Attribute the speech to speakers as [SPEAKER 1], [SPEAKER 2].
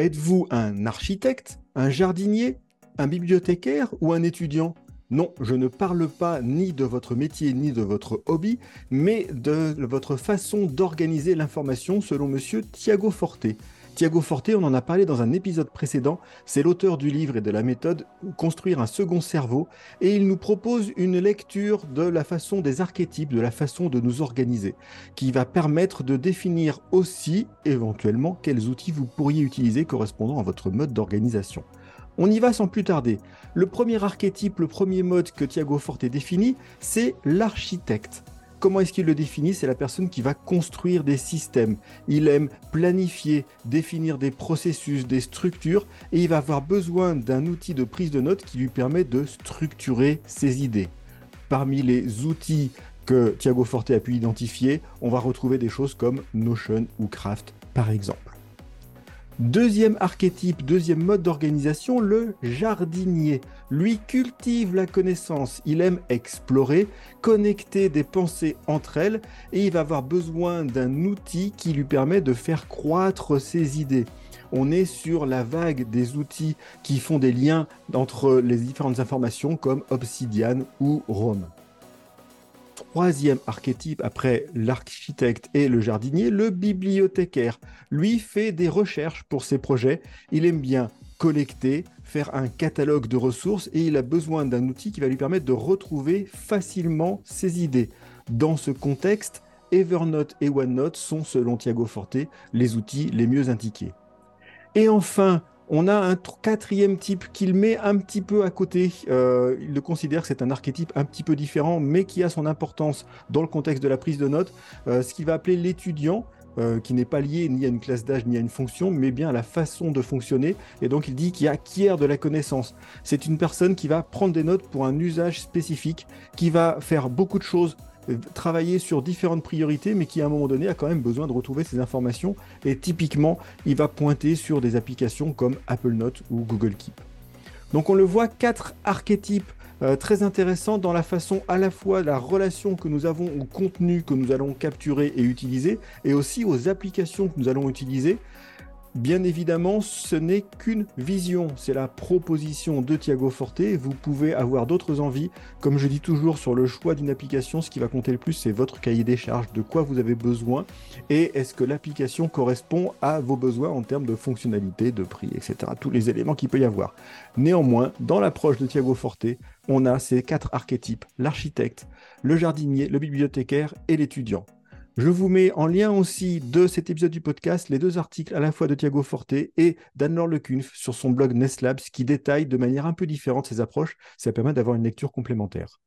[SPEAKER 1] Êtes-vous un architecte, un jardinier, un bibliothécaire ou un étudiant? Non, je ne parle pas ni de votre métier ni de votre hobby, mais de votre façon d'organiser l'information selon monsieur Thiago Forte. Thiago Forte, on en a parlé dans un épisode précédent, c'est l'auteur du livre et de la méthode Construire un second cerveau, et il nous propose une lecture de la façon des archétypes, de la façon de nous organiser, qui va permettre de définir aussi, éventuellement, quels outils vous pourriez utiliser correspondant à votre mode d'organisation. On y va sans plus tarder. Le premier archétype, le premier mode que Thiago Forte définit, c'est l'architecte. Comment est-ce qu'il le définit? C'est la personne qui va construire des systèmes. Il aime planifier, définir des processus, des structures, et il va avoir besoin d'un outil de prise de notes qui lui permet de structurer ses idées. Parmi les outils que Thiago Forte a pu identifier, on va retrouver des choses comme Notion ou Craft, par exemple. Deuxième archétype, deuxième mode d'organisation, le jardinier. Lui cultive la connaissance, il aime explorer, connecter des pensées entre elles et il va avoir besoin d'un outil qui lui permet de faire croître ses idées. On est sur la vague des outils qui font des liens entre les différentes informations comme Obsidian ou Rome troisième archétype après l'architecte et le jardinier, le bibliothécaire. Lui fait des recherches pour ses projets. Il aime bien collecter, faire un catalogue de ressources et il a besoin d'un outil qui va lui permettre de retrouver facilement ses idées. Dans ce contexte, Evernote et OneNote sont, selon Thiago Forte, les outils les mieux indiqués. Et enfin, on a un quatrième type qu'il met un petit peu à côté. Euh, il le considère que c'est un archétype un petit peu différent, mais qui a son importance dans le contexte de la prise de notes. Euh, ce qu'il va appeler l'étudiant. Euh, qui n'est pas lié ni à une classe d'âge ni à une fonction, mais bien à la façon de fonctionner. Et donc il dit qu'il acquiert de la connaissance. C'est une personne qui va prendre des notes pour un usage spécifique, qui va faire beaucoup de choses travailler sur différentes priorités, mais qui à un moment donné a quand même besoin de retrouver ces informations. Et typiquement, il va pointer sur des applications comme Apple Note ou Google Keep. Donc on le voit, quatre archétypes euh, très intéressants dans la façon à la fois la relation que nous avons au contenu que nous allons capturer et utiliser, et aussi aux applications que nous allons utiliser. Bien évidemment, ce n'est qu'une vision, c'est la proposition de Thiago Forte. Vous pouvez avoir d'autres envies. Comme je dis toujours sur le choix d'une application, ce qui va compter le plus, c'est votre cahier des charges, de quoi vous avez besoin, et est-ce que l'application correspond à vos besoins en termes de fonctionnalité, de prix, etc. Tous les éléments qu'il peut y avoir. Néanmoins, dans l'approche de Thiago Forte, on a ces quatre archétypes, l'architecte, le jardinier, le bibliothécaire et l'étudiant. Je vous mets en lien aussi de cet épisode du podcast les deux articles à la fois de Thiago Forte et d'Anne-Laure Lecunf sur son blog Nestlabs qui détaille de manière un peu différente ses approches. Ça permet d'avoir une lecture complémentaire.